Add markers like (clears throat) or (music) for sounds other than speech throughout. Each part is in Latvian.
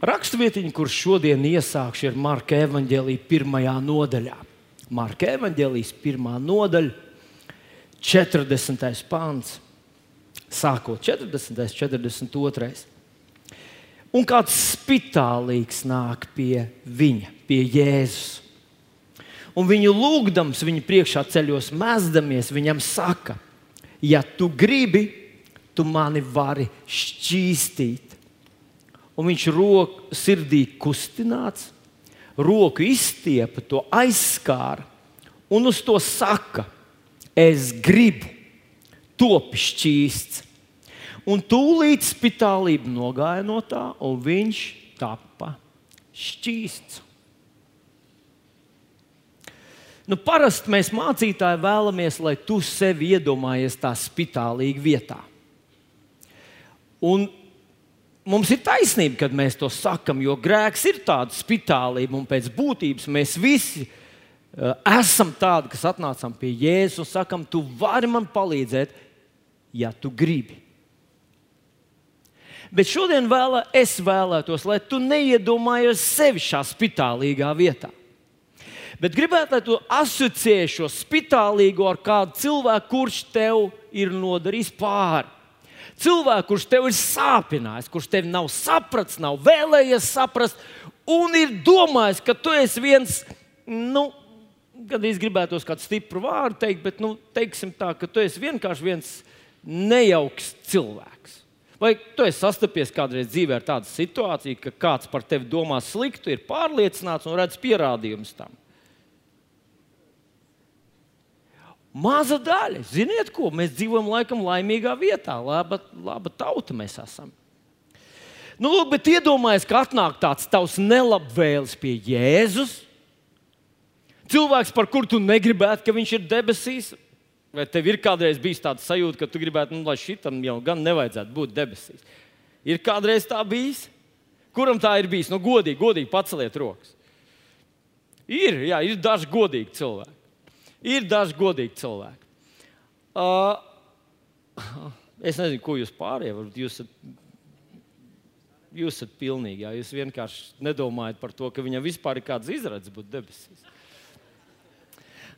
Raksturvietiņa, kurš šodien iesākšu, ir Marka evanģēlīja pirmajā nodaļā. Marka evanģēlijas pirmā nodaļa, 40. pāns, sākot 40. 42. Un kāds spitālīgs nāk pie viņa, pie Jēzus. Un viņu lūgdams, viņa priekšā ceļos mēsdamies, viņam saka, ja tu gribi, tu mani vari šķīstīt. Un viņš roku sirdī kustināts, roku izstiepa, to aizskāra un uz to saka, es gribu, top šķīsts. Un tūlīt spitālība nogāja no tā, un viņš tapa šķīsts. Nu, parasti mēs mācītāji vēlamies, lai tu sevi iedomājies tā spitālīgi vietā. Un mums ir taisnība, kad mēs to sakam, jo grēks ir tāds spitālība, un pēc būtības mēs visi uh, esam tādi, kas atnācām pie Jēzus un sakam, tu vari man palīdzēt, ja tu gribi. Bet šodien vēlē, es vēlētos, lai tu neiedomājies sevi šā spitālīgā vietā. Bet gribētu, lai tu asociē šo spitālīgo ar kādu cilvēku, kurš tev ir nodarījis pāri. Cilvēku, kurš tev ir sāpinājis, kurš tev nav sapratis, nav vēlējies saprast, un ir domājis, ka tu esi viens, nu, gan es gribētu kādu stipru vārdu teikt, bet, nu, teiksim tā, ka tu esi vienkārši viens nejauks cilvēks. Vai tu esi sastapies kādreiz dzīvē ar tādu situāciju, ka kāds par tevi domā sliktu, ir pārliecināts un redz pierādījumus tam? Maza daļa. Ziniet, ko mēs dzīvojam laikam laimīgā vietā, laba, laba tauta mēs esam. Nu, lūk, bet iedomājieties, ka atnāk tāds tavs nelabvēlis pie Jēzus. Cilvēks, par kuru tu negribētu, ka viņš ir debesīs, Vai tev ir kādreiz bijis tāds sajūta, ka tu gribētu, nu, lai šitam jau gan nevajadzētu būt debesīs? Ir kādreiz tā bijis? Kuram tā ir bijis? Nu, godīgi, godīgi paceliet rokas. Ir, jā, ir daži godīgi cilvēki. Ir daži godīgi cilvēki. Uh, es nezinu, ko jūs pārējie varat. Jūs esat, jūs esat pilnīgi. Jā, jūs vienkārši nedomājat par to, ka viņam vispār ir kāds izredzes būt debesīs.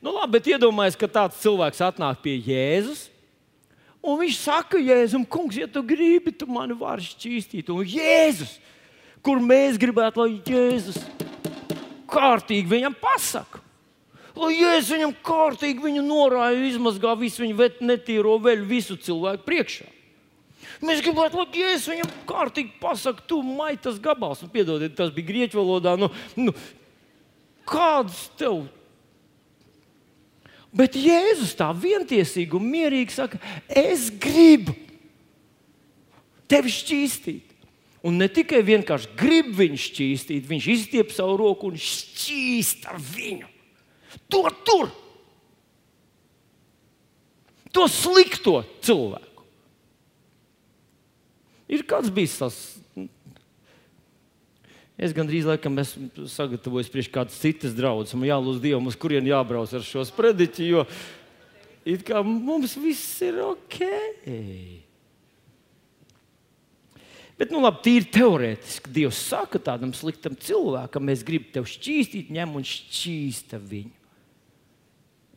Nu, labi, bet iedomājieties, ka tāds cilvēks atnāk pie Jēzus. Un viņš saka, Jēzum, kungs, ja tu gribi, tu mani vari šķīstīt. Un Jēzus, kur mēs gribētu, lai Jēzus kārtīgi viņam pasaka. Lai Jēzus viņam kārtīgi viņu norāja, izmazgā visu viņa netīro veļu visu cilvēku priekšā. Mēs gribētu, lai Jēzus viņam kārtīgi pasaka, tu maitas gabals. Un, piedodiet, tas bija grieķu valodā. Nu, nu, kāds tev? Bet Jēzus tā vientiesīgi un mierīgi saka, es gribu tevi šķīstīt. Un ne tikai vienkārši grib viņu šķīstīt, viņš izstiep savu roku un šķīst ar viņu. To tur! To slikto cilvēku. Ir kāds bijis tas Es gandrīz laikam esmu sagatavojis priekš kādas citas draudzes. Man jālūdz Dievam, uz kurien jābrauc ar šo sprediķi, jo it kā mums viss ir ok. Bet, nu, labi, tīri teorētiski Dievs saka tādam sliktam cilvēkam, mēs gribam tevi šķīstīt, ņem un šķīsta viņu.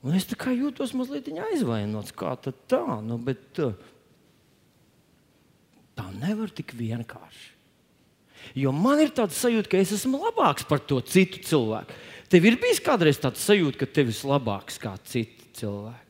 Un es tā kā jūtos mazliet aizvainots. Kā tā? Nu, bet, tā nevar tik vienkārši. Jo man ir tāds sajūta, ka es esmu labāks par to citu cilvēku. Tev ir bijis kādreiz tāds sajūta, ka tev ir labāks kā citi cilvēki.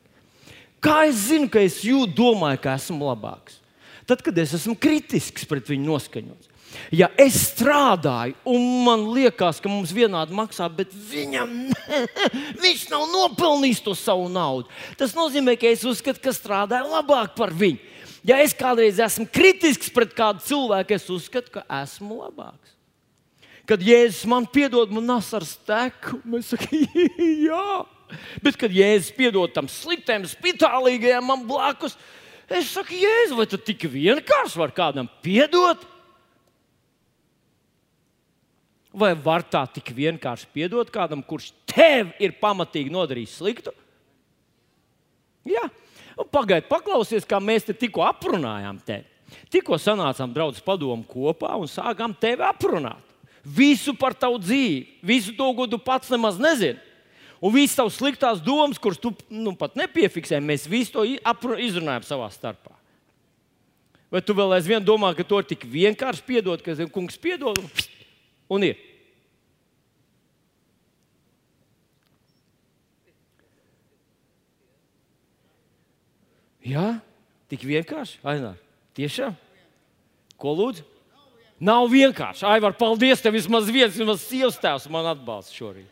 Kā es zinu, ka es jūtu, domāju, ka esmu labāks? Tad, kad es esmu kritisks pret viņu noskaņots. Ja es strādāju, un man liekas, ka mums vienādi maksā, bet viņam ne, (laughs) viņš nav nopelnījis to savu naudu, tas nozīmē, ka es uzskatu, ka strādāju labāk par viņu. Ja es kādreiz esmu kritisks pret kādu cilvēku, es uzskatu, ka esmu labāks. Kad Jēzus man piedod, man nes ar steku, mēs sakām, (laughs) jā. Bet, kad Jēzus piedod tam sliktam, spitālīgajam man blakus, es saku, Jēzus, vai tu tik vienkārši vari kādam piedot? Vai var tā tik vienkārši piedot kādam, kurš tev ir pamatīgi nodarījis sliktu? Jā. Un pagaidi, paklausies, kā mēs te tikko aprunājām tevi. Tikko sanācām draugus padomu kopā un sākām tevi aprunāt. Visu par tavu dzīvi, visu to, ko tu pats nemaz nezini. Un visas tavas sliktās domas, kuras tu nu, pat nepiefiksēji, mēs visu to izrunājam savā starpā. Vai tu vēl aizvien domā, ka to ir tik vienkārši piedot, ka kungs piedod un, un ir? Jā, tik vienkārši. Ainā, tiešām? Ko lūdzu? Nav vienkārši. Ai, var paldies, tev vismaz viens, vismaz sievas tēvs man atbalsta šorīt.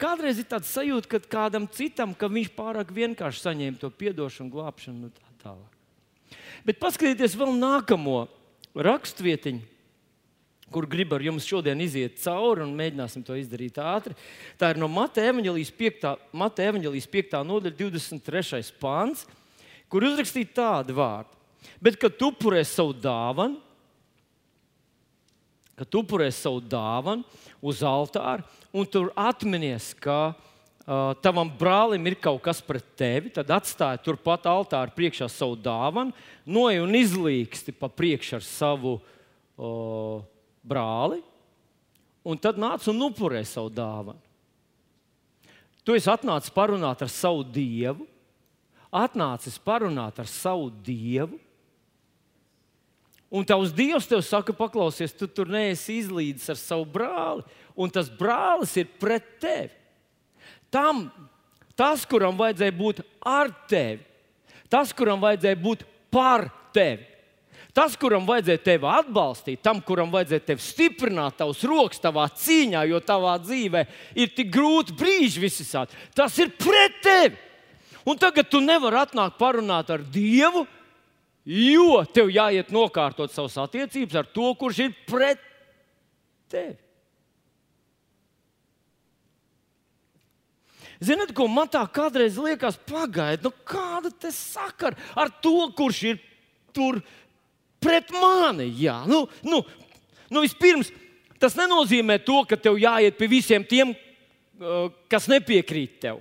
Kādreiz ir tāds sajūta, ka kādam citam, ka viņš pārāk vienkārši saņēma to atdošanu, glābšanu un tā tālāk. Bet paskatieties vēl nākamo rakstvietiņu, kur gribu ar jums šodien iziet cauri un mēģināsim to izdarīt ātri. Tā ir no Mateja evanģelijas 5. Mate 5. nodaļa, 23. pāns, kur uzrakstīta tāda vārda. Bet, kad tu upurēsi savu dāvanu, kad tu upurēsi savu dāvanu uz altāra, un tur atminies, ka uh, tavam brālim ir kaut kas pret tevi, tad atstāj turpat altāra priekšā savu dāvanu, noej un izlīksti pa priekšu ar savu uh, brāli, un tad nāc un upurē savu dāvanu. Tu esi atnācis parunāt ar savu dievu, atnācis parunāt ar savu dievu. Un tavs dievs tev saka, paklausies, tu tur neesi izlīdis ar savu brāli, un tas brālis ir pret tevi. Tam, tas, kuram vajadzēja būt ar tevi, tas, kuram vajadzēja būt par tevi, tas, kuram vajadzēja tevi atbalstīt, tam, kuram vajadzēja tevi stiprināt, tavs rokas tavā cīņā, jo tavā dzīvē ir tik grūti brīži visādi, tas ir pret tevi. Un tagad tu nevari atnākt parunāt ar Dievu, jo tev jāiet nokārtot savas attiecības ar to, kurš ir pret tevi. Ziniet, ko man tā kādreiz liekas, pagaidi, nu kāda te sakara ar to, kurš ir tur pret mani? Jā, nu, nu, nu vispirms tas nenozīmē to, ka tev jāiet pie visiem tiem, uh, kas nepiekrīt tev.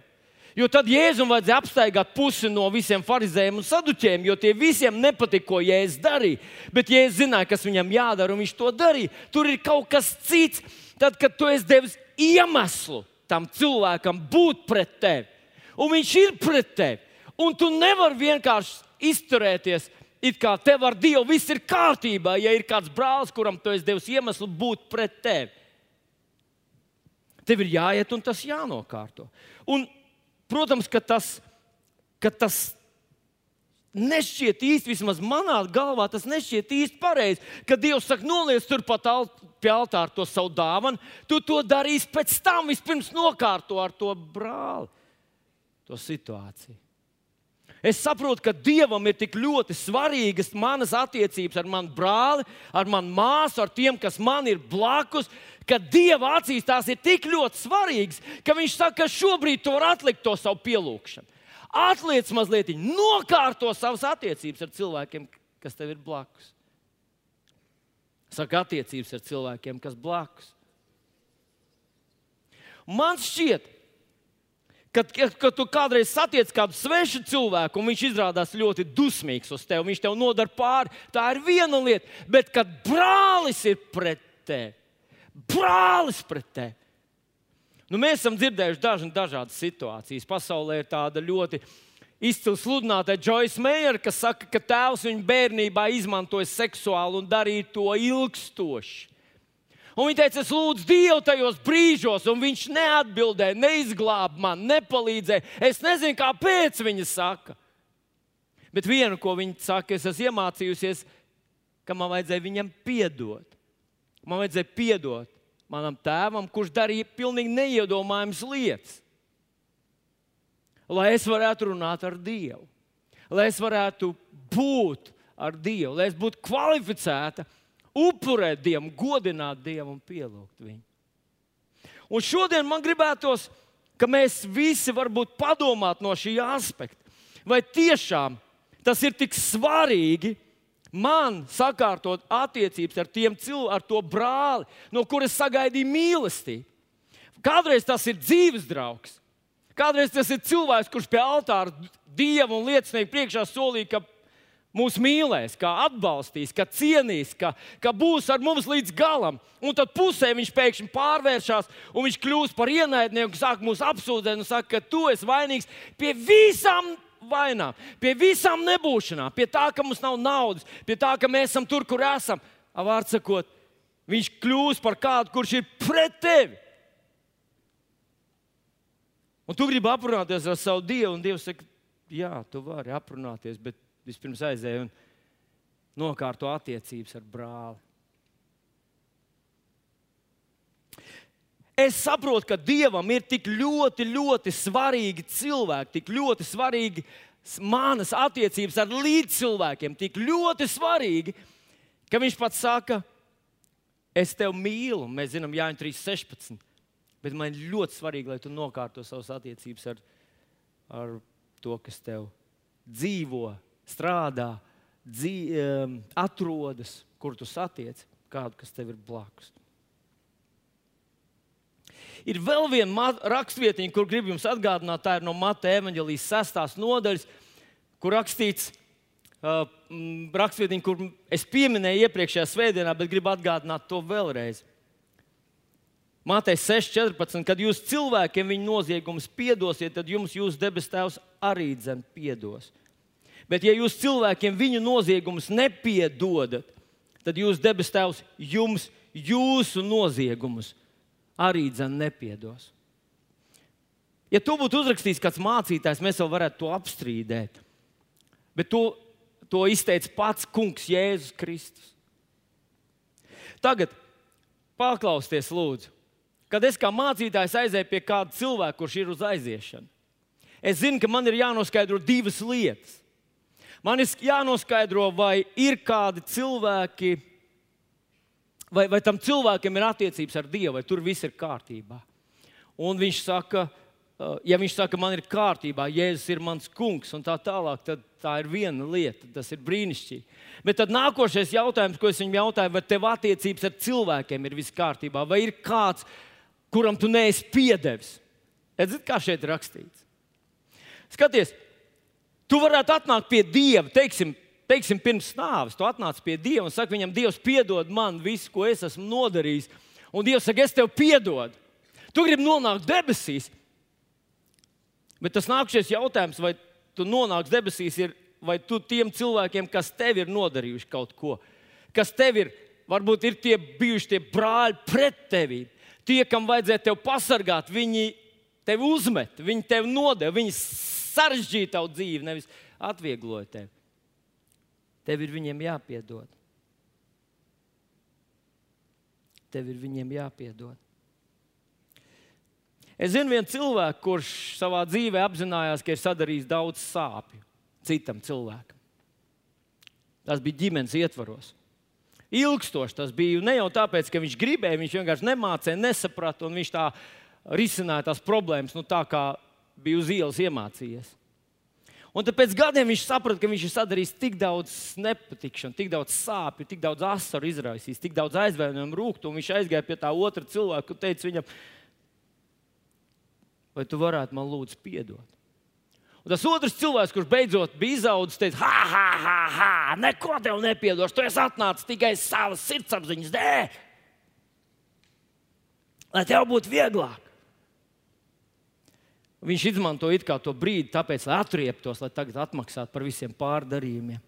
Jo tad Jēzum vajadzēja apstaigāt pusi no visiem farizējiem un saduķiem, jo tie visiem nepatika, ko Jēzus darīja. Bet Jēzus zināja, kas viņam jādara, un viņš to darīja. Tur ir kaut kas cits. Tad, kad tu esi devis iemeslu tam cilvēkam būt pret tevi, un viņš ir pret tevi, un tu nevari vienkārši izturēties. It kā tev ar Dievu viss ir kārtībā, ja ir kāds brālis, kuram tu esi devis iemeslu būt pret tevi. Tev ir jāiet un tas jānokārto. Un Protams, ka tas, ka tas nešķiet īsti, vismaz manā galvā, tas nešķiet īsti pareizi. Kad Dievs saka, noliec turpat pie altāra to savu dāvanu, tu to darīsi pēc tam, vispirms nokārto ar to brāli, to situāciju. Es saprotu, ka Dievam ir tik ļoti svarīgas manas attiecības ar manu brāli, ar manu māsu, ar tiem, kas man ir blakus, ka Dieva acīs tās ir tik ļoti svarīgas, ka Viņš saka, ka šobrīd tu vari atlikt to savu pielūgšanu. Atliec mazliet, nokārto savas attiecības ar cilvēkiem, kas tev ir blakus. Saka, attiecības ar cilvēkiem, kas blakus. Man šķiet, Kad, kad, tu kādreiz satiec kādu svešu cilvēku, un viņš izrādās ļoti dusmīgs uz tevi, viņš tev nodara pāri, tā ir viena lieta. Bet kad brālis ir pret tevi, brālis pret tevi. Nu, mēs esam dzirdējuši dažna, dažādas situācijas. Pasaulē ir tāda ļoti izcila sludinātāja Joyce Meyer, kas saka, ka tēvs viņu bērnībā izmantoja seksuāli un darīja to ilgstoši. Un viņa teica, es lūdzu Dievu tajos brīžos, un viņš neatbildēja, neizglāba man, nepalīdzēja. Es nezinu, kāpēc viņa saka. Bet vienu, ko viņa saka, es esmu iemācījusies, ka man vajadzēja viņam piedot. Man vajadzēja piedot manam tēvam, kurš darīja pilnīgi neiedomājamas lietas. Lai es varētu runāt ar Dievu, lai es varētu būt ar Dievu, lai es būtu kvalificēta, upurēt Dievu, godināt Dievu un pielūgt viņu. Un šodien man gribētos, ka mēs visi varbūt padomāt no šī aspekta, vai tiešām tas ir tik svarīgi man sakārtot attiecības ar tiem cilvēkiem, ar to brāli, no kuras sagaidīju mīlestību. Kādreiz tas ir dzīves draugs, kādreiz tas ir cilvēks, kurš pie altāra Dieva un liecinieku priekšā solīja, ka mūs mīlēs, kā atbalstīs, ka cienīs, ka, ka būs ar mums līdz galam. Un tad pusē viņš pēkšņi pārvēršas un viņš kļūst par ienaidnieku, sāk mūs apsūdzēt un saka, ka tu esi vainīgs pie visām vainām, pie visām nebūšanām, pie tā, ka mums nav naudas, pie tā, ka mēs esam tur, kur esam. Vārds sakot, viņš kļūst par kādu, kurš ir pret tevi. Un tu gribi aprunāties ar savu Dievu, un Dievs saka, jā, tu vari aprunāties, bet vispirms aizēj un nokārto attiecības ar brāli. Es saprotu, ka Dievam ir tik ļoti, ļoti svarīgi cilvēki, tik ļoti svarīgi manas attiecības ar līdzcilvēkiem, tik ļoti svarīgi, ka Viņš pats saka, es tevi mīlu. Mēs zinām, Jānis 3.16. Bet man ļoti svarīgi, lai tu nokārto savas attiecības ar, ar to, kas tev dzīvo, strādā, dzīv, um, atrodas, kur tu satiec kādu, kas tev ir blakus. Ir vēl viena rakstvietiņa, kur gribu jums atgādināt, tā ir no Mata evanģelijas sestās nodaļas, kur rakstīts, uh, rakstvietiņa, kur es pieminēju iepriekšējā svētdienā, bet gribu atgādināt to vēlreiz. Mātei 6,14. Kad jūs cilvēkiem viņu noziegumus piedosiet, tad jums jūsu debes tēvs arī dzem piedos. Bet, ja jūs cilvēkiem viņu noziegumus nepiedodat, tad jūsu debes tēvs jums jūsu noziegumus arī dzem nepiedos. Ja tu būtu uzrakstījis kāds mācītājs, mēs vēl varētu to apstrīdēt. Bet to, to izteica pats Kungs Jēzus Kristus. Tagad paklausieties, lūdzu kad es kā mācītājs aizēju pie kāda cilvēka, kurš ir uz aiziešanu. Es zinu, ka man ir jānoskaidro divas lietas. Man ir jānoskaidro, vai ir kādi cilvēki, vai, vai tam cilvēkam ir attiecības ar Dievu, vai tur viss ir kārtībā. Un viņš saka, ja viņš saka, man ir kārtībā, Jēzus ir mans kungs, un tā tālāk, tad tā ir viena lieta, tas ir brīnišķīgi. Bet tad nākošais jautājums, ko es viņam jautāju, vai tev attiecības ar cilvēkiem ir viss kārtībā, vai ir kāds, kuram tu neesi piedevis. Redzat, kā šeit rakstīts. Skaties, tu varētu atnākt pie Dieva, teiksim, teiksim pirms nāves. Tu atnāc pie Dieva un saki viņam, Dievs, piedod man visu, ko es esmu nodarījis. Un Dievs saka, es tev piedodu. Tu gribi nonākt debesīs. Bet tas nākamais jautājums, vai tu nonāksi debesīs, ir, vai tu tiem cilvēkiem, kas tev ir nodarījuši kaut ko, kas tev ir, varbūt ir tie bijuši tie brāļi pret tevi, Tie, kam vajadzēja tevi pasargāt, viņi tevi uzmet, viņi tevi nodeva, viņi sarežģīja tavu dzīvi, nevis atviegloja tevi. Tev ir viņiem jāpiedod. Tev ir viņiem jāpiedod. Es zinu vienu cilvēku, kurš savā dzīvē apzinājās, ka ir sadarījis daudz sāpju citam cilvēkam. Tas bija ģimenes ietvaros ilgstoši. Tas bija ne jau tāpēc, ka viņš gribēja, viņš vienkārši nemācīja, nesaprata, un viņš tā risināja tās problēmas, nu, tā kā bija uz ielas iemācījies. Un tad pēc gadiem viņš saprata, ka viņš ir sadarījis tik daudz nepatikšanu, tik daudz sāpju, tik daudz asaru izraisījis, tik daudz aizvainojumu rūktu. Viņš aizgāja pie tā otra cilvēka un teica viņam, vai tu varētu man lūdzu piedot? Un tas otrs cilvēks, kurš beidzot bija izaudzis, teica, ha, ha, ha, ha, neko tev nepiedošu. Tu esi atnācis tikai savas sirdsapziņas dēļ, lai tev būtu vieglāk. Viņš izmantoja to brīdi, tāpēc, lai atrieptos, lai tagad atmaksātu par visiem pārdarījumiem.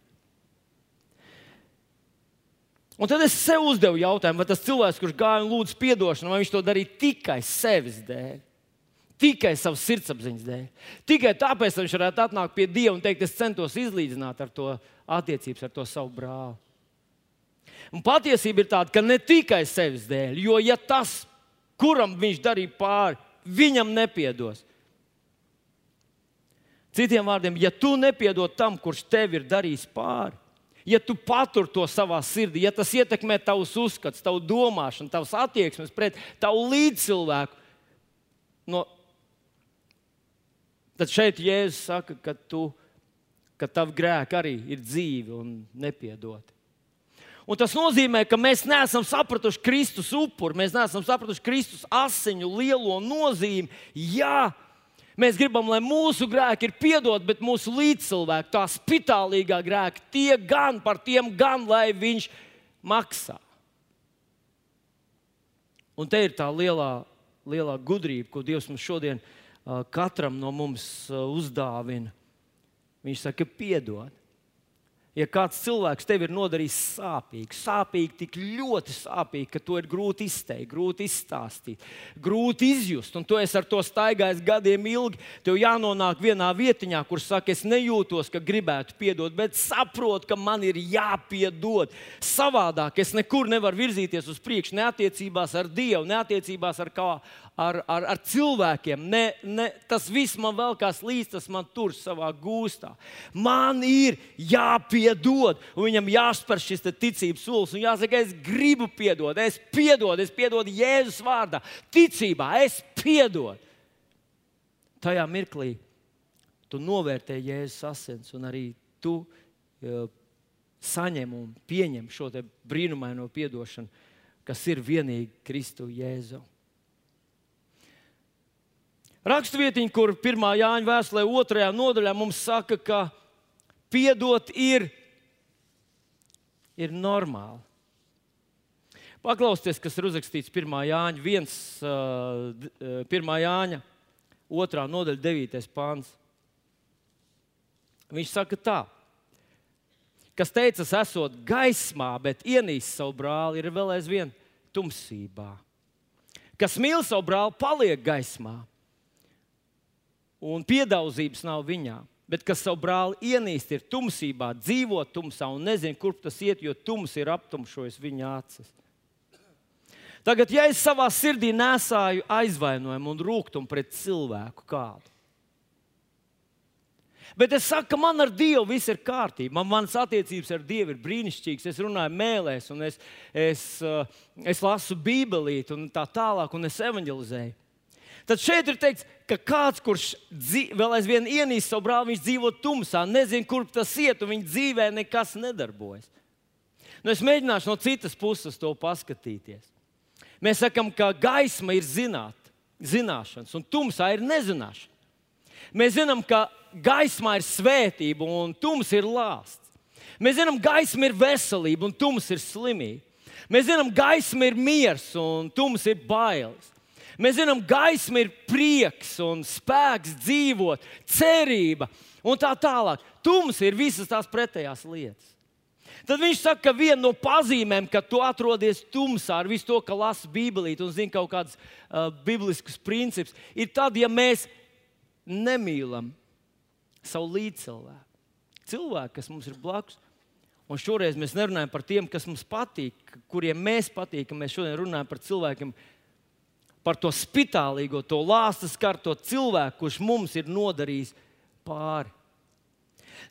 Un tad es sev uzdevu jautājumu, vai tas cilvēks, kurš gāja un lūdza atdošanu, vai viņš to darīja tikai sevis dēļ tikai savas sirdsapziņas dēļ. Tikai tāpēc viņš varētu atnākt pie Dieva un teikt, es centos izlīdzināt ar to attiecības ar to savu brāli. Un patiesība ir tāda, ka ne tikai sevis dēļ, jo ja tas, kuram viņš darīja pāri, viņam nepiedos. Citiem vārdiem, ja tu nepiedod tam, kurš tev ir darījis pāri, ja tu patur to savā sirdī, ja tas ietekmē tavus uzskatus, tavu domāšanu, tavas attieksmes pret tavu līdzcilvēku, no Tad šeit Jēzus saka, ka, tu, ka tavi grēki arī ir dzīvi un nepiedoti. Un tas nozīmē, ka mēs neesam sapratuši Kristus upuri, mēs neesam sapratuši Kristus asiņu lielo nozīmi. Jā, Mēs gribam, lai mūsu grēki ir piedoti, bet mūsu līdzcilvēki, tā spitālīgā grēka, tie gan par tiem, gan lai viņš maksā. Un te ir tā lielā, lielā gudrība, ko Dievs mums šodien katram no mums uzdāvina. Viņš saka, piedod. Ja kāds cilvēks tev ir nodarījis sāpīgi, sāpīgi, tik ļoti sāpīgi, ka to ir grūti izteikt, grūti izstāstīt, grūti izjust, un tu esi ar to staigājis gadiem ilgi, tev jānonāk vienā vietiņā, kur saka, es nejūtos, ka gribētu piedot, bet saprotu, ka man ir jāpiedod. Savādāk es nekur nevaru virzīties uz priekšu, ne attiecībās ar Dievu, ne attiecībās ar, kā, ar, ar, ar cilvēkiem. Ne, ne, tas viss man vēl kā līdzi, tas man tur savā gūstā. Man ir jāpiedod, un viņam jāspēr šis ticības solis. Un jāsaka, es gribu piedot, es piedodu, es piedodu Jēzus vārdā, ticībā, es piedodu. Tajā mirklī tu novērtē Jēzus asins, un arī tu uh, saņem un pieņem šo brīnumaino piedošanu, kas ir vienīgi Kristu Jēzu. Raksturvietiņa, kur pirmā Jāņa vēstulē, otrajā nodaļā mums saka, ka piedot ir, ir normāli. Paklausieties, kas ir uzrakstīts 1. Jāņa, 1, 1. Jāņa 2. nodaļa, 9. pāns. Viņš saka tā, kas teica, esot gaismā, bet ienīst savu brāli, ir vēl aizvien tumsībā. Kas mīl savu brāli, paliek gaismā un piedaudzības nav viņā. Bet kas savu brāli ienīst, ir tumsībā, dzīvo tumsā un nezina, kurp tas iet, jo tums ir aptumšojis viņa acis. Tagad, ja es savā sirdī nesāju aizvainojumu un rūkumu pret cilvēku kādu, bet es saku, ka man ar Dievu viss ir kārtībā, man, manas attiecības ar Dievu ir brīnišķīgas, es runāju mēlēs, un es, es, eh, es lasu Bībelīti un tā tālāk, un es evanģelizēju. Tad šeit ir teikts, ka kāds, kurš vēl aizvien ienīst savu brāli, viņš dzīvo tumsā, nezina, kurp tas iet, un viņa dzīvē nekas nedarbojas. Nu, es mēģināšu no citas puses to paskatīties. Mēs sakām, ka gaisma ir zināt, zināšanas, un tumsā ir nezināšana. Mēs zinām, ka gaismā ir svētība, un tums ir lāsts. Mēs zinām, ka gaisma ir veselība, un tums ir slimība. Mēs zinām, ka gaisma ir miers, un tums ir bailes. Mēs zinām, gaisma ir prieks un spēks dzīvot, cerība un tā tālāk. Tums ir visas tās pretējās lietas. Tad viņš saka, ka viena no pazīmēm, ka tu atrodies tumsā ar visu to, ka lasi Bībelīti un zini kaut kādus uh, bibliskus principus, ir tad, ja mēs nemīlam savu līdzcilvēku. Cilvēku, kas mums ir blakus. Un šoreiz mēs nerunājam par tiem, kas mums patīk, kuriem mēs patīkam. Mēs šodien runājam par cilvēkiem, par to spitālīgo, to lāstas karto cilvēku, kurš mums ir nodarījis pāri.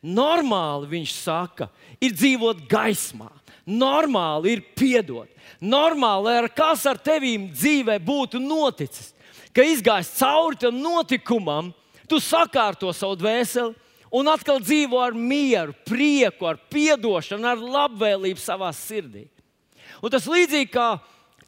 Normāli viņš saka, ir dzīvot gaismā, normāli ir piedot, normāli ar kas ar tevīm dzīvē būtu noticis, ka izgājis cauri tam notikumam, tu sakārto savu dvēseli un atkal dzīvo ar mieru, prieku, ar atdošanu, ar labvēlību savā sirdī. Un tas līdzīgi kā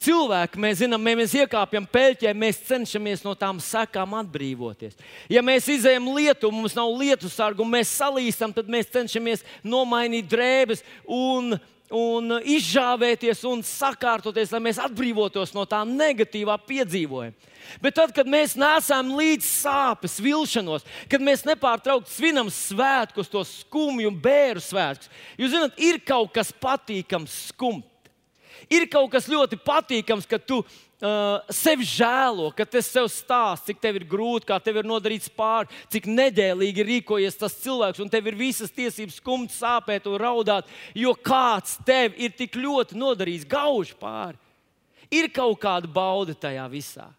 cilvēki, mēs zinām, ja mēs iekāpjam peļķē, mēs cenšamies no tām sekām atbrīvoties. Ja mēs izējām lietu, mums nav lietu sargu, mēs salīstam, tad mēs cenšamies nomainīt drēbes un, un izžāvēties un sakārtoties, lai mēs atbrīvotos no tā negatīvā piedzīvojuma. Bet tad, kad mēs nesam līdz sāpes, vilšanos, kad mēs nepārtraukti svinam svētkus, tos skumju un bēru svētkus, jūs zināt, ir kaut kas patīkams, skums. Ir kaut kas ļoti patīkams, ka tu uh, sevi žēlo, ka tas sev stāsta, cik tev ir grūti, kā tev ir nodarīts pāri, cik neģēlīgi rīkojies tas cilvēks, un tev ir visas tiesības skumt, sāpēt un raudāt, jo kāds tev ir tik ļoti nodarījis gauži pāri. Ir kaut kāda bauda tajā visā.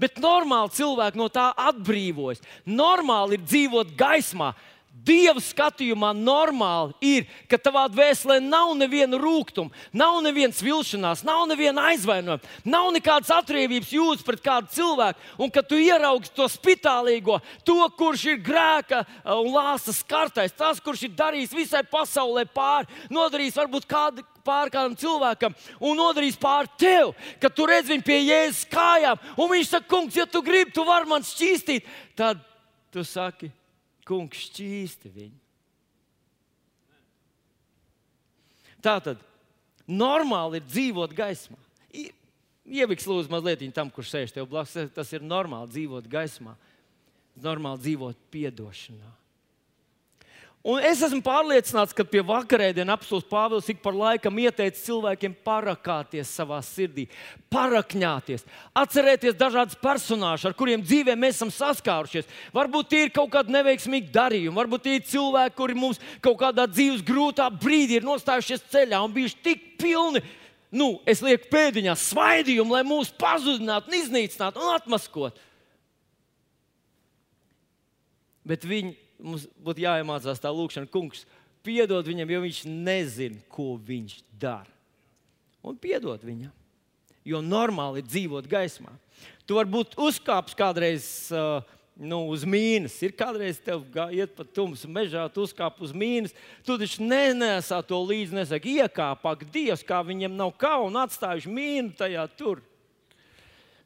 Bet normāli cilvēki no tā atbrīvojas. Normāli ir dzīvot gaismā, Dieva skatījumā normāli ir, ka tavā dvēselē nav neviena rūkuma, nav nevienas vilšanās, nav neviena aizvainojuma, nav nekādas atriebības jūtas pret kādu cilvēku. Un kad tu ieraugi to spitālīgo, to, kurš ir grēka uh, un lāsas kartais, tas, kurš ir darījis visai pasaulē pāri, nodarījis varbūt kādu pāri kādam cilvēkam un nodarīs pāri tev, kad tu redz viņu pie jēzus kājām. Un viņš saka, kungs, ja tu gribi, tu vari man šķīstīt. Tad tu saki, kungs, šķīsti viņu. Tā tad normāli ir dzīvot gaismā. Ieviks lūdzu mazliet tam, kurš sēž tev blakus. Tas ir normāli dzīvot gaismā, normāli dzīvot piedošanā. Un es esmu pārliecināts, ka pie vakarēdienas apelsīns Pāvils ik par laikam ieteica cilvēkiem parakāties savā sirdī, parakņāties, atcerēties dažādas personāžus, ar kuriem dzīvē mēs esam saskārušies. Varbūt tie ir kaut kādi neveiksmīgi darījumi, varbūt tie ir cilvēki, kuri mums kaut kādā dzīves grūtā brīdī ir nostājušies ceļā un bijuši tik pilni. Nu, es lieku pēdiņās svaidījumu, lai mūs pazudinātu, iznīcinātu un atmaskotu. Bet viņi mums būtu jāiemācās tā lūkšana, kungs, piedod viņam, jo viņš nezina, ko viņš dara. Un piedod viņam. Jo normāli ir dzīvot gaismā. Tu vari būt uzkāpis kādreiz uh, nu, uz mīnas. Ir kādreiz tev iet pa tumsu mežā, tu uzkāp uz mīnas. Tu taču nenesā to līdzi, nesaki, iekāp, ak, Dievs, kā viņam nav kauna atstājuši mīnu tajā tur.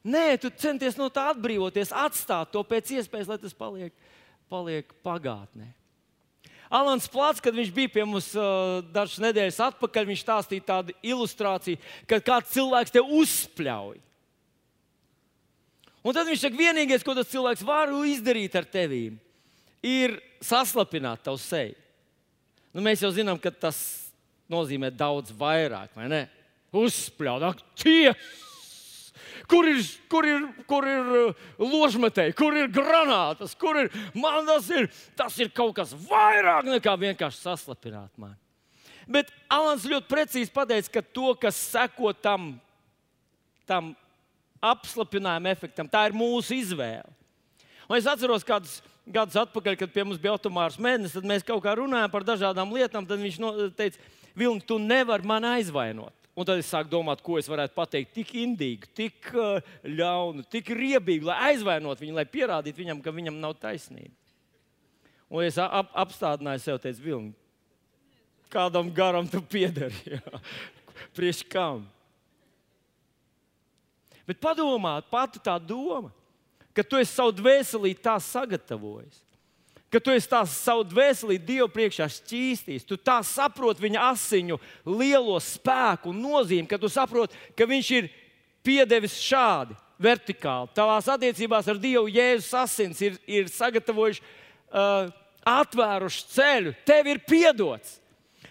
Nē, tu centies no tā atbrīvoties, atstāt to pēc iespējas, lai tas paliek paliek pagātnē. Alans Plats, kad viņš bija pie mums uh, dažas nedēļas atpakaļ, viņš stāstīja tādu ilustrāciju, kad kāds cilvēks te uzspļauj. Un tad viņš saka, vienīgais, ko tas cilvēks var izdarīt ar tevi, ir saslapināt tavu seju. Nu, mēs jau zinām, ka tas nozīmē daudz vairāk, vai ne? Uzspļaut, ak, tiesa! Kur ir, kur ir, kur ir uh, ložmetēji, kur ir granātas, kur ir. Man tas ir, tas ir kaut kas vairāk nekā vienkārši saslapināt mani. Bet Alans ļoti precīzi pateica, ka to, kas seko tam, tam apslapinājuma efektam, tā ir mūsu izvēle. Un es atceros, kādus gadus atpakaļ, kad pie mums bija automārs mēnesis, tad mēs kaut kā runājām par dažādām lietām. Tad viņš teica, Vilni, tu nevari mani aizvainot. Un tad es sāku domāt, ko es varētu pateikt tik indīgu, tik uh, ļaunu, tik riebīgu, lai aizvainotu viņu, lai pierādītu viņam, ka viņam nav taisnība. Un es ap, apstādināju sev, teicu, Vilni, kādam garam tu piedari? (laughs) Priekš kam? Bet padomā, pati tā doma, ka tu esi savu dvēselī tā sagatavojis ka tu esi tās savu dvēseli Dievu priekšā šķīstījis. Tu tā saproti viņa asiņu lielo spēku un nozīmi, ka tu saproti, ka viņš ir piedevis šādi, vertikāli. Tavās attiecībās ar Dievu Jēzus asins ir, ir sagatavojuši, uh, atvēruši ceļu, tev ir piedots.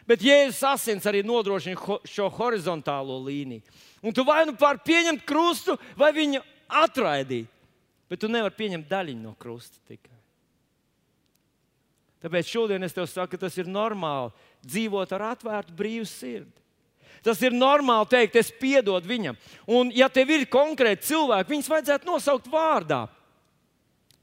Bet Jēzus asins arī nodrošina ho, šo horizontālo līniju. Un tu vai nu pār pieņemt krustu, vai viņu atraidīt. Bet tu nevari pieņemt daļiņu no krusta tikai. Tāpēc šodien es tev saku, tas ir normāli dzīvot ar atvērtu, brīvu sirdi. Tas ir normāli teikt, es piedodu viņam. Un, ja tev ir konkrēti cilvēki, viņus vajadzētu nosaukt vārdā.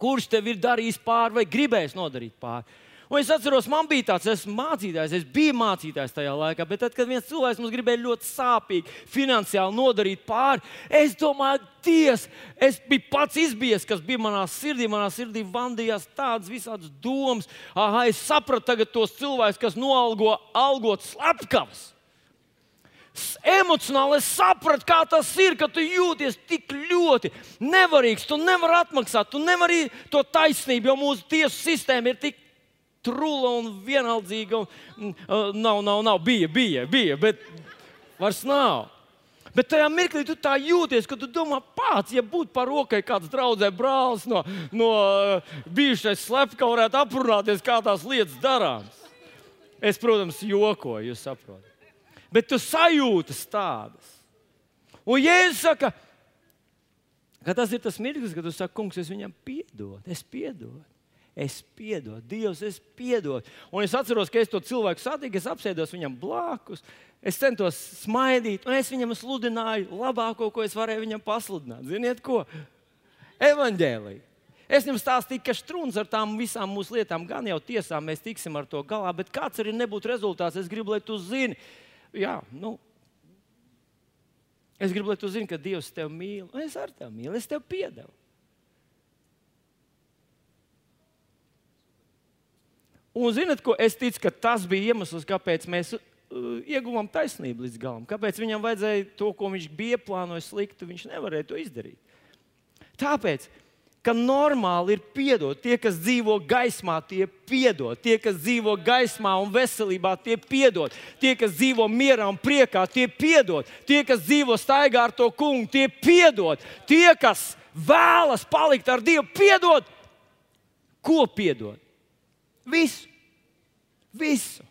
Kurš tev ir darījis pāri vai gribējis nodarīt pāri? Un es atceros, man bija tāds, es mācītājs, es biju mācītājs tajā laikā, bet tad, kad viens cilvēks mums gribēja ļoti sāpīgi, finansiāli nodarīt pāri, es domāju, Dievs, es biju pats izbies, kas bija manā sirdī. Manā sirdī vandījās tādas visādas domas. Aha, es sapratu tagad tos cilvēkus, kas noalgo algot slepkavas emocionāli es sapratu, kā tas ir, ka tu jūties tik ļoti nevarīgs. Tu nevari atmaksāt, tu nevari to taisnību, jo mūsu tiesu sistēma ir tik trula un vienaldzīga. Un, uh, nav, nav, nav, bija, bija, bija, bet vairs nav. Bet tajā mirklī tu tā jūties, ka tu domā, pats, ja būtu par rokai kāds draugs brālis no, no uh, bijušais slepkavas, varētu aprunāties, kā tās lietas darāmas. Es, protams, jokoju, jūs saprotat. Bet tu sajūtas tādas. Un Jēzus saka, ka tas ir tas mirklis, kad tu saki, kungs, es viņam piedodu, es piedodu. Es piedodu, Dievs, es piedodu. Un es atceros, ka es to cilvēku satiku, es apsēdos viņam blakus, es centos smaidīt, un es viņam sludināju labāko, ko es varēju viņam pasludināt. Ziniet, ko? Evangeliju. Es jums stāstīju, ka strūns ar tām visām mūsu lietām, gan jau tiesā mēs tiksim ar to galā, bet kāds arī nebūtu rezultāts, es gribu, lai tu zini, jā, nu, es gribu, lai tu zini, ka Dievs tevi mīl, un es ar tevi mīlu, es tev piedevu. Un zinat, ko es ticu, ka tas bija iemesls, kāpēc mēs uh, ieguvām taisnību līdz galam. Kāpēc viņam vajadzēja to, ko viņš bija plānojis sliktu, viņš nevarēja to izdarīt. Tāpēc, ka normāli ir piedot. Tie, kas dzīvo gaismā, tie piedod. Tie, kas dzīvo gaismā un veselībā, tie piedod. Tie, kas dzīvo mierā un priekā, tie piedod. Tie, kas dzīvo staigā ar to kungu, tie piedod. Tie, kas vēlas palikt ar Dievu, piedod. Ko piedod? Visu. Visu.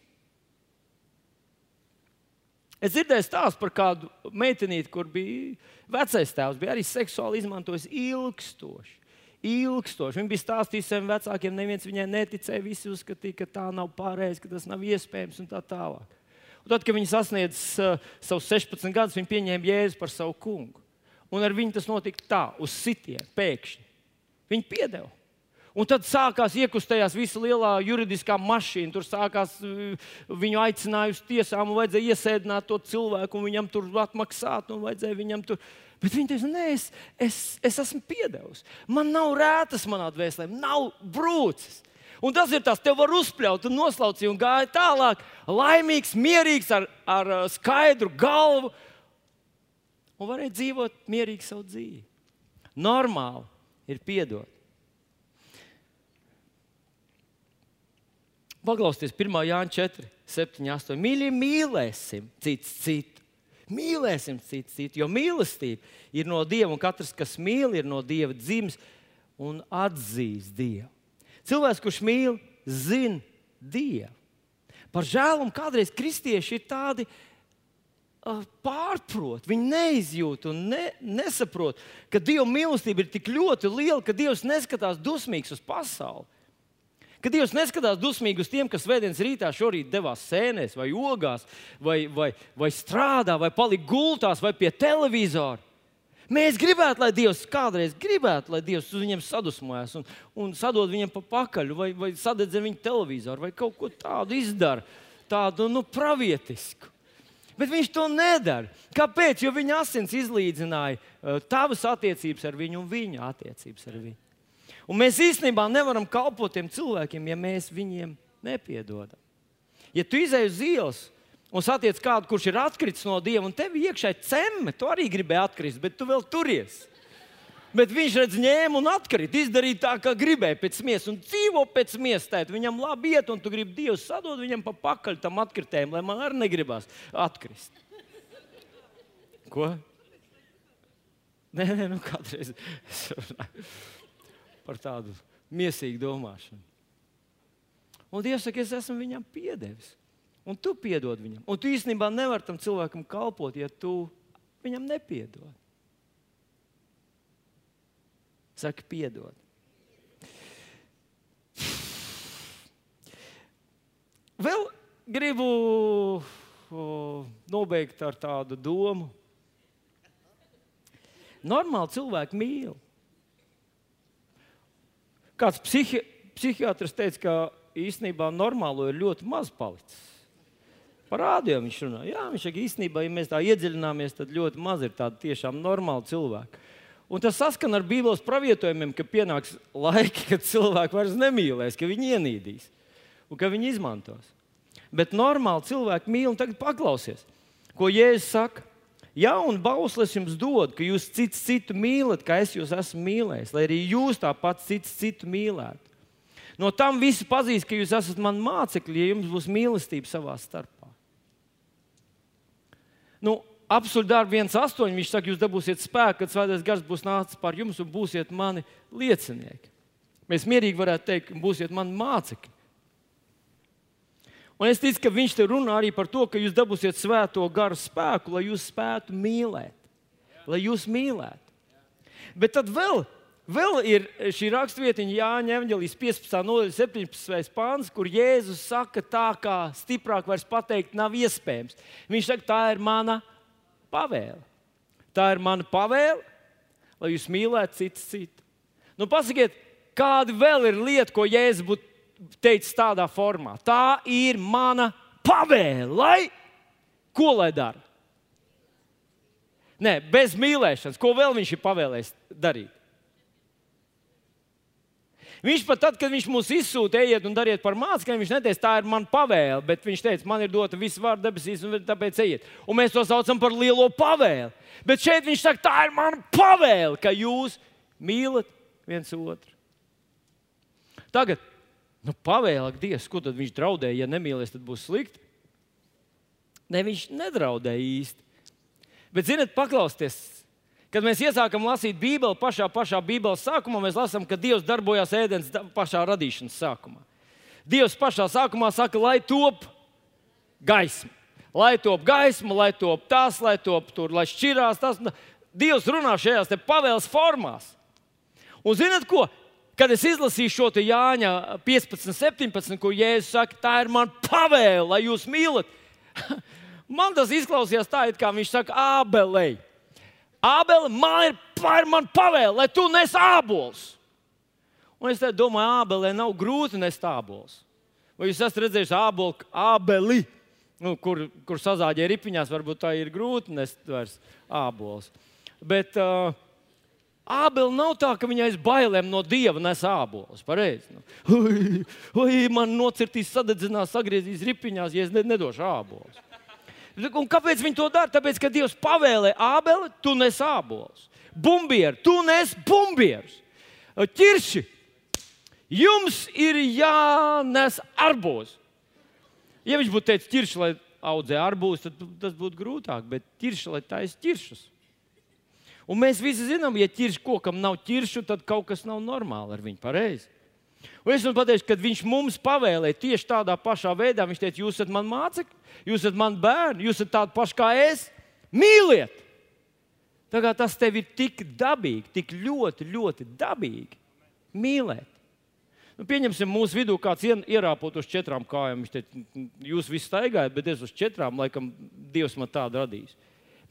Es dzirdēju stāstu par kādu meitenīti, kur bija vecais tēvs, bija arī seksuāli izmantojis ilgstoši. Ilgstoši. Viņa bija stāstījusi saviem vecākiem, neviens viņai neticēja. Visi uzskatīja, ka tā nav pareizi, ka tas nav iespējams un tā tālāk. Un tad, kad viņa sasniedz uh, savus 16 gadus, viņa pieņēma jēzu par savu kungu. Un ar viņu tas notika tā, uz sitienu, pēkšņi. Viņa piedeva. Un tad sākās iekustējās visa lielā juridiskā mašīna. Tur sākās uh, viņu aicināja uz tiesām, un vajadzēja iesēdināt to cilvēku, un viņam tur atmaksāt, un vajadzēja viņam tur. Bet viņi teica, nē, es, es, es esmu piedevis. Man nav rētas manā dvēselē, nav brūcis. Un tas ir tas, tev var uzspļaut, un noslaucīja, un gāja tālāk, laimīgs, mierīgs, ar, ar uh, skaidru galvu. Un varēja dzīvot mierīgi savu dzīvi. Normāli ir piedot. Paklausieties, 1. Jāņa 4, 7, 8. Mīļie, mīlēsim cits citu. Mīlēsim cits citu, jo mīlestība ir no Dieva, un katrs, kas mīl, ir no Dieva dzimis un atzīst Dievu. Cilvēks, kurš mīl, zina Dievu. Par žēlumu kādreiz kristieši ir tādi uh, pārprot, viņi neizjūt un ne, nesaprot, ka Dieva mīlestība ir tik ļoti liela, ka Dievs neskatās dusmīgs uz pasauli. Ka Dievs neskatās dusmīgi uz tiem, kas svētdienas rītā šorīt devās sēnēs, vai ogās, vai, vai, vai strādā, vai palika gultās, vai pie televizora. Mēs gribētu, lai Dievs kādreiz gribētu, lai Dievs uz viņiem sadusmojas un, un sadod viņiem pa pakaļ, vai, vai sadedz viņu televizoru, vai kaut ko tādu izdara, tādu nu, pravietisku. Bet viņš to nedara. Kāpēc? Jo viņa asins izlīdzināja uh, tavas attiecības ar viņu un viņa attiecības ar viņu. Un mēs īstenībā nevaram kalpot tiem cilvēkiem, ja mēs viņiem nepiedodam. Ja tu izēj uz ielas un satiec kādu, kurš ir atkritis no dieva, un tev iekšā ir cemme, tu arī gribēji atkrist, bet tu vēl turies. Bet viņš redz, ņēma un atkrita, izdarīja tā, kā gribēja pēc miesas, un dzīvo pēc miesas. Tēt. Viņam labi iet, un tu gribi Dievu sadot viņam pa pakaļ tam atkritējumam, lai man arī negribās atkrist. Ko? Nē, nē, nu kādreiz par tādu mīsīgu domāšanu. Un Dievs saka, es esmu viņam piedevis. Un tu piedod viņam. Un tu īstenībā nevari tam cilvēkam kalpot, ja tu viņam nepiedod. Saka, piedod. Vēl gribu o, nobeigt ar tādu domu. Normāli cilvēki mīl. Kāds psihi, psihiatrs teica, ka īstenībā normālo ir ļoti maz palicis. Parādīja, viņš runā. Jā, viņš saka, īstenībā, ja mēs tā iedziļināmies, tad ļoti maz ir tādu tiešām normālu cilvēku. Un tas saskan ar Bībeles pravietojumiem, ka pienāks laiki, kad cilvēki vairs nemīlēs, ka viņi ienīdīs un ka viņi izmantos. Bet normāli cilvēki mīl un tagad paklausies, ko Jēzus saka. Jaunu bauslis jums dod, ka jūs cits citu mīlat, kā es jūs esmu mīlējis, lai arī jūs tāpat cits citu mīlētu. No tam visi pazīs, ka jūs esat mani mācekļi, ja jums būs mīlestība savā starpā. Nu, Apsolu darbu 1,8. Viņš saka, jūs dabūsiet spēku, kad svētais gars būs nācis pār jums un būsiet mani liecinieki. Mēs mierīgi varētu teikt, būsiet mani mācekļi. Un es ticu, ka viņš te runā arī par to, ka jūs dabūsiet svēto garu spēku, lai jūs spētu mīlēt, lai jūs mīlētu. Bet tad vēl, vēl ir šī raksturvietiņa, Jāņa Evangelijas 15. nodaļa, 17. pāns, kur Jēzus saka, tā kā stiprāk vairs pateikt nav iespējams. Viņš saka, tā ir mana pavēle. Tā ir mana pavēle, lai jūs mīlētu citu citu. Nu, pasakiet, kāda vēl ir lieta, ko Jēzus būtu teicis tādā formā. Tā ir mana pavēle, lai ko lai dara? Nē, bez mīlēšanas, ko vēl viņš ir pavēlējis darīt? Viņš pat tad, kad viņš mūs izsūta, ejiet un dariet par mācekļiem, viņš neteica, tā ir mana pavēle, bet viņš teica, man ir dota visa vārda debesīs, un tāpēc ejiet. Un mēs to saucam par lielo pavēli. Bet šeit viņš saka, tā ir mana pavēle, ka jūs mīlat viens otru. Tagad, nu, pavēlāk Dievs, ko tad viņš draudēja, ja nemīlēs, tad būs slikti. Ne, viņš nedraudēja īsti. Bet, ziniet, paklausieties, kad mēs iesākam lasīt Bībeli, pašā, pašā Bībeles sākumā mēs lasām, ka Dievs darbojās ēdienas pašā radīšanas sākumā. Dievs pašā sākumā saka, lai top gaisma. Lai top gaisma, lai top tas, lai top tur, lai šķirās tas. Dievs runā šajās pavēles formās. Un zinat ko? Kad es izlasīju šo Jāņa 15, 17, kur Jēzus saka, tā ir mana pavēle, lai jūs mīlat. (laughs) Man tas izklausījās tā, it kā viņš saka, Ābelei. Ābele, man ir, ir man pavēle, lai tu nes ābolus. Un es domāju, Ābelē nav grūti nest ābolus. Vai jūs esat redzējuši ābolu, ābeli, nu, kur, kur sazāģē ripiņās, varbūt tā ir grūti nest vairs ābolus. Bet uh, Ābele nav tā, ka viņai aiz bailēm no dieva nes ābolus. Pareizi. Nu. Ui, man nocirtīs, sadedzinās, sagriezīs ripiņās, ja es nedošu ābolus. Un kāpēc viņi to dara? Tāpēc, ka Dievs pavēlē ābeli, tu nes ābolus. Bumbieru, tu nes bumbierus. Ķirši, jums ir jānes arbūs. Ja viņš būtu teicis, ķirši, lai audzē arbūs, tad tas būtu grūtāk, bet ķirši, lai taisa ķiršus. Un mēs visi zinām, ja ķirši kokam nav ķiršu, tad kaut kas nav normāli ar viņu. Pareizi. Un es jums pateikšu, kad viņš mums pavēlēja tieši tādā pašā veidā, viņš teica, jūs esat mani mācekļi, jūs esat mani bērni, jūs esat tādi paši kā es. Mīliet! Tagad tas tev ir tik dabīgi, tik ļoti, ļoti dabīgi mīlēt. Nu, pieņemsim, mūsu vidū kāds ierāpot uz četrām kājām. Viņš teica, jūs visi staigājat, bet es uz četrām, laikam, Dievs man tādu radīs.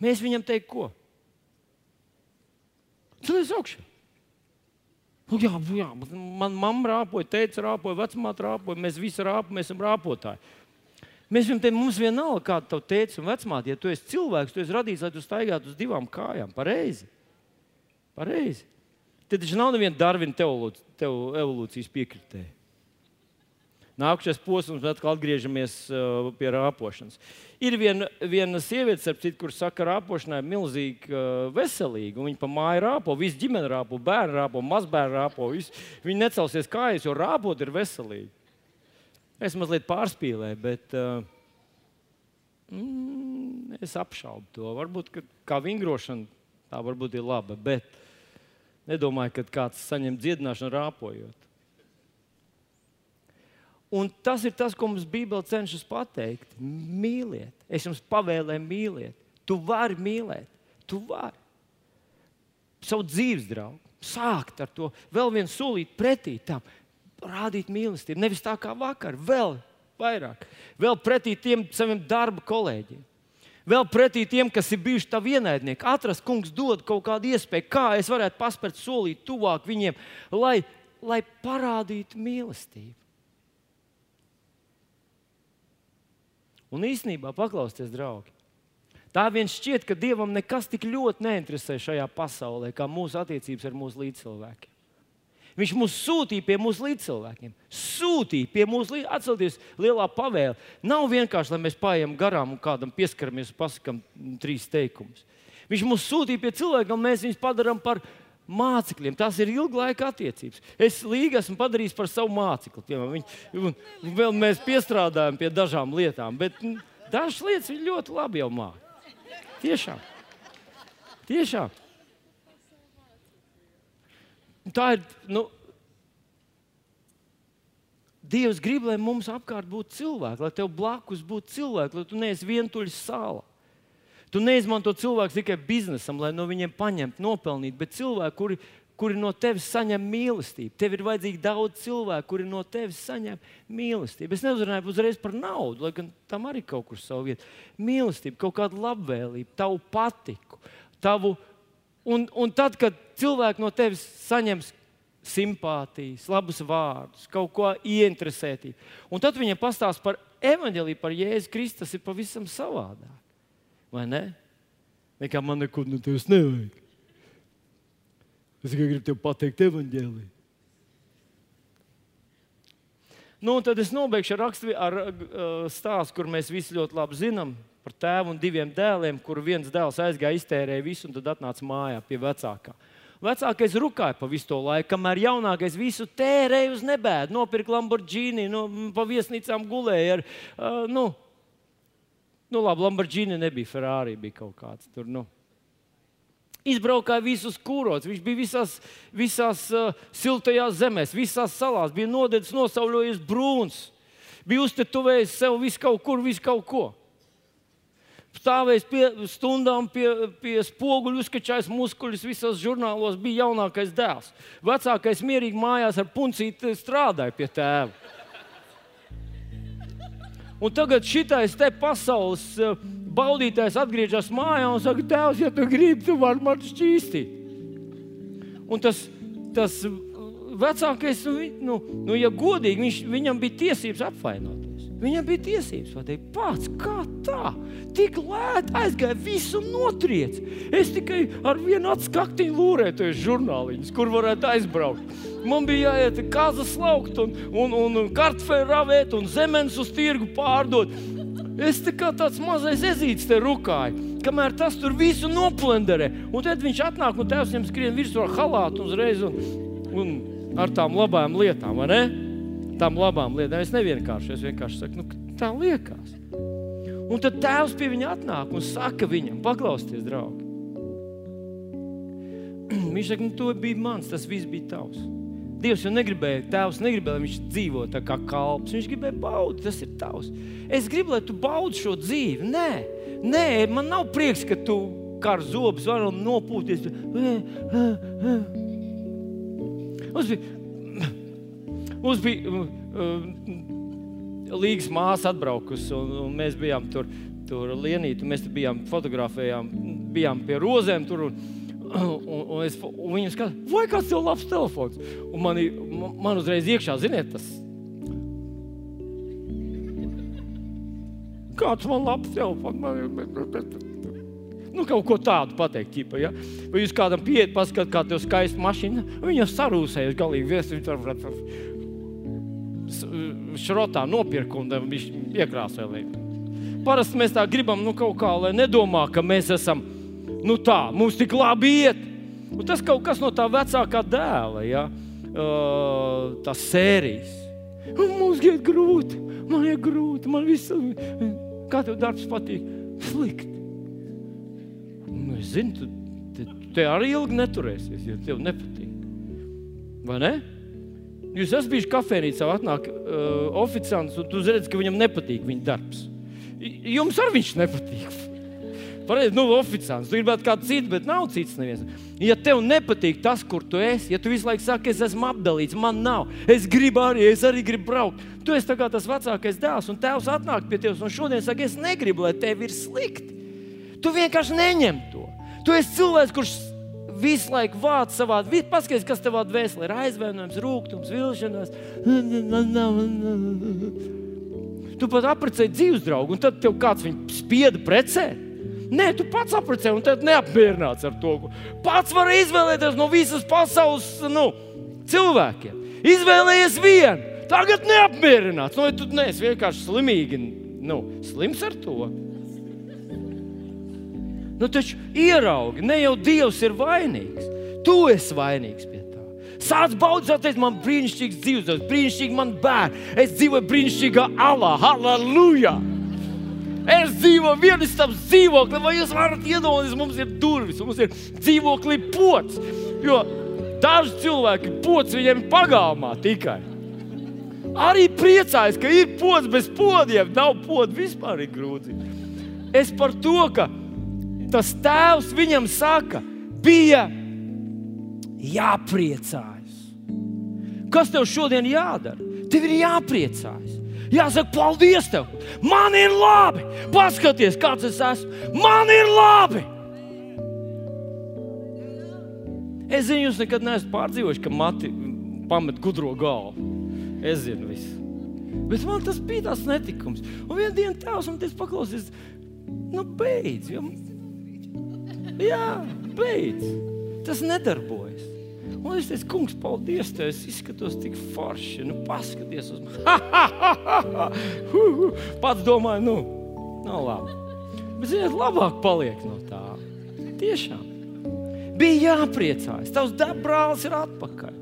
Mēs viņam teiktu, ko? Cilvēks augšā. Nu, jā, jā, man mamma rāpoja, teica, rāpoja, vecmāte rāpoja, mēs visi rāpojam, mēs esam rāpotāji. Mēs viņam teikt, mums vienalga, kāda ir tava tēta un vecmāte. Ja tu esi cilvēks, tu esi radīts, lai tu staigātu uz divām kājām. Pareizi. Pareizi. Tad taču nav neviena Darvina evolūcijas piekritēja. Nākamais posms, atkal atgriežamies uh, pie rāpošanas. Ir viena, viena sieviete, citu, kur saka, ka rāpošanai ir milzīgi uh, veselīga. Viņa pa māju rāpo, visa ģimene rāpo, bērni rāpo, mazbērni rāpo. Vis, viņi necelsies kājas, jo rāpot ir veselīgi. Es mazliet pārspīlēju, bet uh, mm, es apšaubu to. Varbūt kā vingrošana tā varbūt ir laba, bet nedomāju, ka kāds saņem dziedināšanu rāpojot. Un tas ir tas, ko mums Bībele cenšas pateikt. Mīliet, es jums pavēlēju mīlēt. Tu vari mīlēt, tu vari. Savu dzīves draugu, sākt ar to vēl vienu solīt pretī tam, rādīt mīlestību. Nevis tā kā vakar, vēl vairāk, vēl pretī tiem saviem darba kolēģiem. Vēl pretī tiem, kas ir bijuši tavi ienaidnieki, atrast, kungs, dod kaut kādu iespēju, kā es varētu paspērt solīt tuvāk viņiem, lai, lai parādītu mīlestību. Un īsnībā, paklausieties, draugi, tā viens šķiet, ka Dievam nekas tik ļoti neinteresē šajā pasaulē, kā mūsu attiecības ar mūsu līdzcilvēkiem. Viņš mūs sūtīja pie mūsu līdzcilvēkiem. Sūtīja pie mūsu līdzcilvēkiem. Atcerieties, lielā pavēle. Nav vienkārši, lai mēs paiet garām un kādam pieskaramies un pasakām trīs teikumus. Viņš mūs sūtīja pie cilvēkiem, un mēs viņus padarām par mācekļiem. Tas ir ilglaika attiecības. Es līgu esmu padarījis par savu mācekli. Piemēram, viņi, vēl mēs piestrādājam pie dažām lietām, bet dažas lietas viņi ļoti labi jau māca. Tiešām. Tiešām. Tā ir. Nu, Dievs grib, lai mums apkārt būtu cilvēki, lai tev blakus būtu cilvēki, lai tu neesi vientuļs sāla. Tu neizmanto cilvēku tikai biznesam, lai no viņiem paņemtu, nopelnītu, bet cilvēki, kuri, kuri no tevis saņem mīlestību. Tev ir vajadzīgi daudz cilvēku, kuri no tevis saņem mīlestību. Es neuzrunāju uzreiz par naudu, lai gan tam arī kaut kur savu vietu. Mīlestību, kaut kādu labvēlību, tavu patiku. Tavu, un, un tad, kad cilvēki no tevis saņems simpātijas, labus vārdus, kaut ko ieinteresētību, un tad viņiem pastāsta par evaņģēlīju, par Jēzu Kristu, tas ir pavisam savādāk. Vai ne? Nekā man neko no tevis nevajag. Es tikai gribu tev pateikt, evanģēlī. Nu, tad es nobeigšu ar, rakstu, ar uh, stāstu, kur mēs visi ļoti labi zinām par tēvu un diviem dēliem, kur viens dēls aizgāja, iztērēja visu un tad atnāca mājā pie vecākā. Vecākais rukāja pa visu to laiku, kamēr jaunākais visu tērēja uz nebēdu, nopirka Lamborghini, no, pa viesnīcām gulēja. Ar, uh, nu, nu, labi, Lamborghini nebija Ferrari, bija kaut kāds tur. Nu. Izbraukāja visus kūros, viņš bija visās, visās uh, siltajās zemēs, visās salās, bija nodedzis, nosauļojies brūns, bija uztetuvējis sev visu kaut kur, visu kaut ko stāvējis pie stundām pie, pie spoguļa, uzskačājis muskuļus, visos žurnālos bija jaunākais dēls. Vecākais mierīgi mājās ar puncīti strādāja pie tēva. Un tagad šitais te pasaules eh, baudītājs atgriežas mājā un saka, Tēvs, ja tu gribi, tu vari man šķīstīt. Un tas, tas vecākais, nu, nu, nu ja godīgi, viņš, viņam bija tiesības apvainot. Viņam bija tiesības pateikt, pats kā tā, tik lēti aizgāja, visu notriec. Es tikai ar vienu atskaktiņu lūrēju tos žurnāliņus, kur varētu aizbraukt. Man bija jāiet kāzas laukt, un, un, un kartufeli ravēt, un zemes uz tirgu pārdot. Es tā kā tāds mazais ezīts te rukāju, kamēr tas tur visu noplenderē. Un tad viņš atnāk un tēvs viņam skrien virsū ar halātu uzreiz un, un ar tām labām lietām, vai ne? Tām labām lietām. Es nevienkārši, es vienkārši saku, nu, tā liekas. Un tad tēvs pie viņa atnāk un saka viņam, paklausieties, draugi. (clears throat) Viņš saka, nu, tas bija mans, tas viss bija tavs. Dievs jau negribēja, tēvs negribēja, lai viņš dzīvo tā kā kalps. Viņš gribēja baudīt, tas ir tavs. Es gribu, lai tu baudi šo dzīvi. Nē, nē, man nav prieks, ka tu kā ar zobus varam nopūties. (clears throat) Mums bija Mums bija uh, uh, līgas māsa atbraukusi, un, un mēs bijām tur, tur lienīti. Mēs tur bijām fotografējām, bijām pie rozēm. Tur, un, (coughs) un, un, es, un viņi skatās, vai kāds tev labs telefons? Un man, man, uzreiz iekšā, ziniet, tas. (laughs) Kāds man labs telefons? Man, Nu, kaut ko tādu pateikt, ķipa, ja? vai jūs kādam pieiet, paskatāt, kā tev skaista mašīna. Viņa sarūsējas galīgi. Vies, šrotā nopirka un viņš iekrāsoja. Parasti mēs tā gribam, nu, kaut kā, lai nedomā, ka mēs esam nu, tā, mums tik labi iet. Un tas kaut kas no tā vecākā dēla, ja? uh, tās sērijas. Un mums iet grūti, man ir grūti, man viss, kā tev darbs patīk, slikti. Nu, es zinu, tu te, te arī ilgi neturēsies, ja tev nepatīk. Vai ne? Jūs esat bijuši kafejnīcā, atnāk uh, oficiants, un tu redzi, ka viņam nepatīk viņa darbs. Jums arī viņš nepatīk. (laughs) Pareizi, nu, oficiāls. Tu gribētu kādu citu, bet nav cits. Neviens. Ja tev nepatīk tas, kur tu esi, ja tu visu laiku saki, es esmu apdalīts, man nav, es gribu arī, es arī gribu braukt. Tu esi tas vecākais dēls, un tēvs atnāk pie tevis un šodien saka, es negribu, lai tev ir slikti. Tu vienkārši neņem to. Tu esi cilvēks, kurš visu laiku vāc savā. Paskaties, kas tavā dvēselē ir aizvainojums, rūkums, vilšanās. Tu pat apprecēji dzīves draugu, un tad tev kāds viņu spieda precēt. Nē, tu pats apprecēji, un tad neapmierināts ar to. Pats var izvēlēties no visas pasaules nu, cilvēkiem. Izvēlējies vienu. Tagad neapmierināts. Nu, tu neesi vienkārši slimīgi, nu, slims ar to. Nu, taču ieraugi, ne jau Dievs ir vainīgs. Tu esi vainīgs pie tā. Sāc baudīt, man ir brīnišķīgs dzīves, brīnišķīgi man bērni. Es dzīvoju brīnišķīgā alā, halleluja! Es dzīvoju vienistabas dzīvoklī, vai jūs varat iedomāties, mums ir durvis, mums ir dzīvoklī pots. Jo daži cilvēki pots viņiem pagalmā tikai. Arī priecājas, ka ir pods bez podiem. Nav pods vispār ir grūti. Es par to, ka tas tēvs viņam saka, bija jāpriecājas. Kas tev šodien jādara? Tev ir jāpriecājas. Jāsaka, paldies tev! Man ir labi! Paskaties, kāds es esmu! Man ir labi! Es zinu, jūs nekad neesat pārdzīvojuši, ka mati pamet gudro galvu. Es zinu, visu. Bet man tas bija tas netikums. Un vienā dienā tēvs man teica, paklausies, nu beidz. Jo Jā, beidz. Tas nedarbojas. Un es teicu, kungs, paldies, tev. Es izskatos tik forši. Nu, paskaties uz mani. Pats domāju, nu, nav labi. Bet, ziniet, labāk paliek no tā. Tiešām. Bija jāpriecājas. Tavs brālis ir atpakaļ.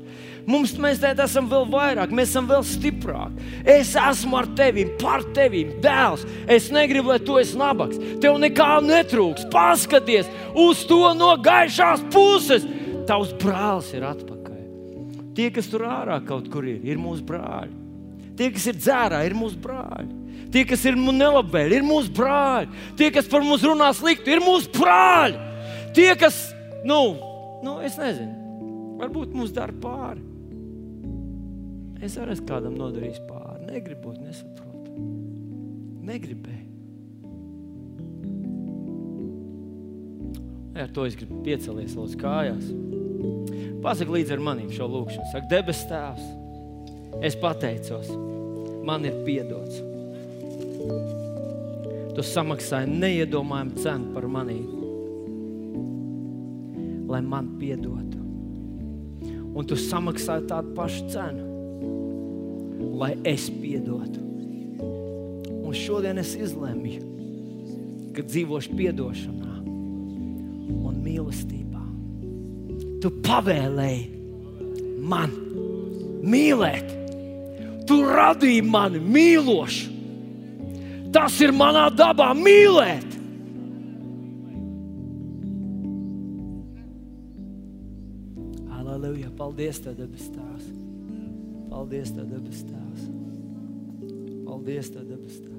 Mums mēs esam vēl vairāk, mēs esam vēl stiprāki. Es esmu ar tevi, par tevi, dēls. Es negribu, lai tu esi nabaks. Tev nekā netrūks. Paskaties uz to no gaišās puses. Tavs brālis ir atpakaļ. Tie, kas tur ārā kaut kur ir, ir mūsu brāļi. Tie, kas ir dzērā, ir mūsu brāļi. Tie, kas ir nelabvēlīgi, ir mūsu brāļi. Tie, kas par mums runā slikti, ir mūsu brāļi. Tie, kas, nu, nu es nezinu, varbūt mums dara pāri. Es arī esmu kādam nodarījis pāri. Negribot, nesaprotu. Negribēju. Ar to es gribu piecelties uz kājās. Pasaki līdzi ar maniem šo lūkšanu. Saka, debes Tēvs, es pateicos, man ir piedots. Tu samaksāji neiedomājumu cenu par mani, lai man piedotu. Un tu samaksāji tādu pašu cenu, lai es piedotu. Un šodien es izlemju, ka dzīvošu piedošanā un mīlestībā. Tu pavēlēji man mīlēt. Tu radīji mani mīlošu. Tas ir manā dabā mīlēt. Aleluja! Paldies, Tev, debes Tēvs! Paldies, Tev, debes Tēvs! Paldies, Tev, debes Tēvs!